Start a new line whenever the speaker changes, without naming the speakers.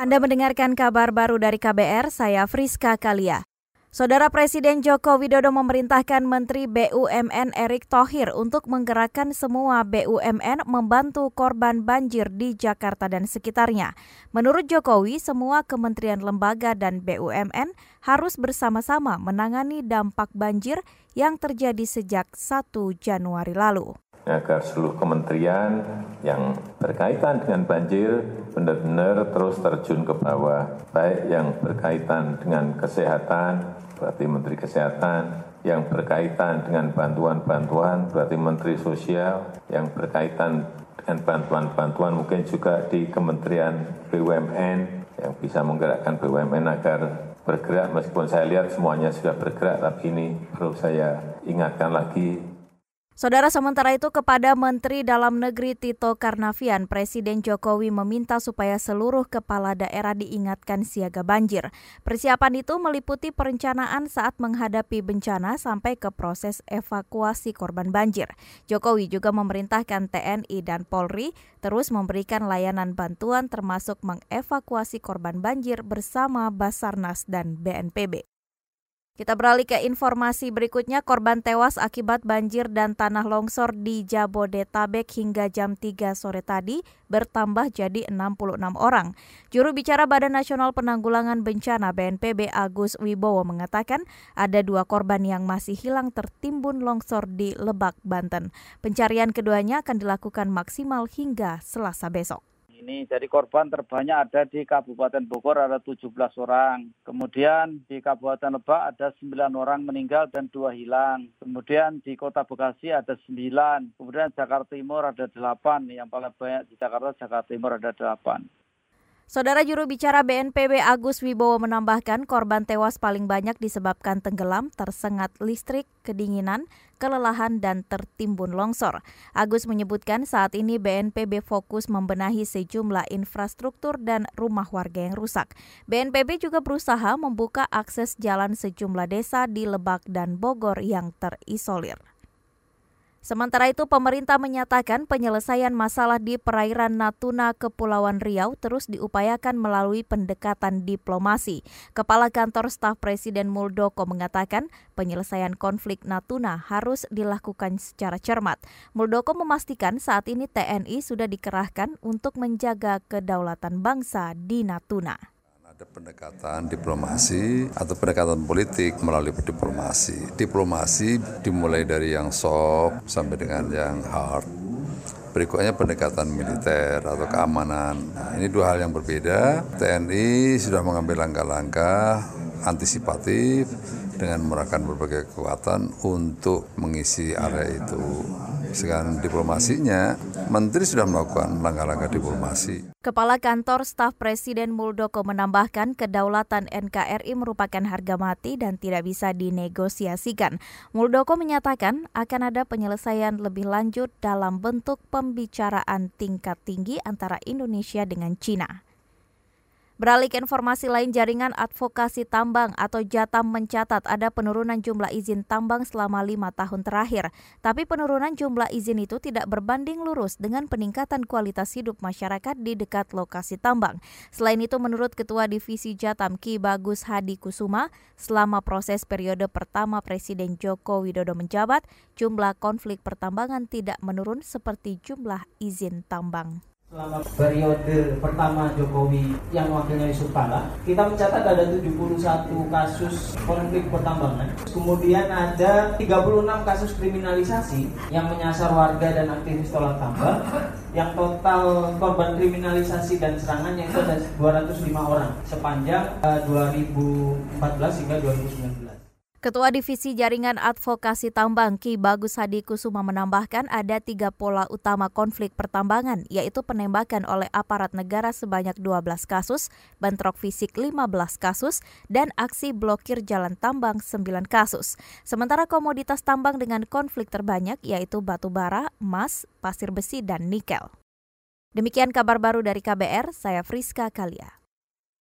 Anda mendengarkan kabar baru dari KBR, saya Friska Kalia. Saudara Presiden Joko Widodo memerintahkan Menteri BUMN Erick Thohir untuk menggerakkan semua BUMN membantu korban banjir di Jakarta dan sekitarnya. Menurut Jokowi, semua kementerian lembaga dan BUMN harus bersama-sama menangani dampak banjir yang terjadi sejak 1 Januari lalu
agar seluruh kementerian yang berkaitan dengan banjir benar-benar terus terjun ke bawah, baik yang berkaitan dengan kesehatan, berarti Menteri Kesehatan, yang berkaitan dengan bantuan-bantuan, berarti Menteri Sosial, yang berkaitan dengan bantuan-bantuan mungkin juga di Kementerian BUMN yang bisa menggerakkan BUMN agar bergerak. Meskipun saya lihat semuanya sudah bergerak tapi ini perlu saya ingatkan lagi
Saudara sementara itu kepada Menteri Dalam Negeri Tito Karnavian, Presiden Jokowi meminta supaya seluruh kepala daerah diingatkan siaga banjir. Persiapan itu meliputi perencanaan saat menghadapi bencana sampai ke proses evakuasi korban banjir. Jokowi juga memerintahkan TNI dan Polri terus memberikan layanan bantuan termasuk mengevakuasi korban banjir bersama Basarnas dan BNPB. Kita beralih ke informasi berikutnya, korban tewas akibat banjir dan tanah longsor di Jabodetabek hingga jam 3 sore tadi bertambah jadi 66 orang. Juru bicara Badan Nasional Penanggulangan Bencana BNPB Agus Wibowo mengatakan ada dua korban yang masih hilang tertimbun longsor di Lebak, Banten. Pencarian keduanya akan dilakukan maksimal hingga Selasa besok
ini. Jadi korban terbanyak ada di Kabupaten Bogor ada 17 orang. Kemudian di Kabupaten Lebak ada 9 orang meninggal dan dua hilang. Kemudian di Kota Bekasi ada 9. Kemudian Jakarta Timur ada 8. Yang paling banyak di Jakarta, Jakarta Timur ada 8.
Saudara juru bicara BNPB Agus Wibowo menambahkan korban tewas paling banyak disebabkan tenggelam, tersengat listrik, kedinginan, kelelahan, dan tertimbun longsor. Agus menyebutkan saat ini BNPB fokus membenahi sejumlah infrastruktur dan rumah warga yang rusak. BNPB juga berusaha membuka akses jalan sejumlah desa di Lebak dan Bogor yang terisolir. Sementara itu, pemerintah menyatakan penyelesaian masalah di perairan Natuna, Kepulauan Riau terus diupayakan melalui pendekatan diplomasi. Kepala Kantor Staf Presiden Muldoko mengatakan penyelesaian konflik Natuna harus dilakukan secara cermat. Muldoko memastikan saat ini TNI sudah dikerahkan untuk menjaga kedaulatan bangsa di Natuna
ada pendekatan diplomasi atau pendekatan politik melalui diplomasi. Diplomasi dimulai dari yang soft sampai dengan yang hard. Berikutnya pendekatan militer atau keamanan. Nah, ini dua hal yang berbeda. TNI sudah mengambil langkah-langkah antisipatif dengan mengerahkan berbagai kekuatan untuk mengisi area itu. Sekarang diplomasinya, Menteri sudah melakukan langkah-langkah diplomasi.
Kepala Kantor Staf Presiden Muldoko menambahkan kedaulatan NKRI merupakan harga mati dan tidak bisa dinegosiasikan. Muldoko menyatakan akan ada penyelesaian lebih lanjut dalam bentuk pembicaraan tingkat tinggi antara Indonesia dengan China. Beralih ke informasi lain, jaringan advokasi tambang atau Jatam mencatat ada penurunan jumlah izin tambang selama lima tahun terakhir. Tapi penurunan jumlah izin itu tidak berbanding lurus dengan peningkatan kualitas hidup masyarakat di dekat lokasi tambang. Selain itu, menurut Ketua Divisi Jatam Ki Bagus Hadi Kusuma, selama proses periode pertama Presiden Joko Widodo menjabat, jumlah konflik pertambangan tidak menurun seperti jumlah izin tambang.
Selama periode pertama Jokowi yang wakilnya Yusuf Kala, kita mencatat ada 71 kasus konflik pertambangan. Kemudian ada 36 kasus kriminalisasi yang menyasar warga dan aktivis tolak tambang. Yang total korban kriminalisasi dan serangannya itu ada 205 orang sepanjang 2014 eh, hingga 2019.
Ketua Divisi Jaringan Advokasi Tambang Ki Bagus Hadi Kusuma menambahkan ada tiga pola utama konflik pertambangan, yaitu penembakan oleh aparat negara sebanyak 12 kasus, bentrok fisik 15 kasus, dan aksi blokir jalan tambang 9 kasus. Sementara komoditas tambang dengan konflik terbanyak yaitu batu bara, emas, pasir besi, dan nikel. Demikian kabar baru dari KBR, saya Friska Kalia.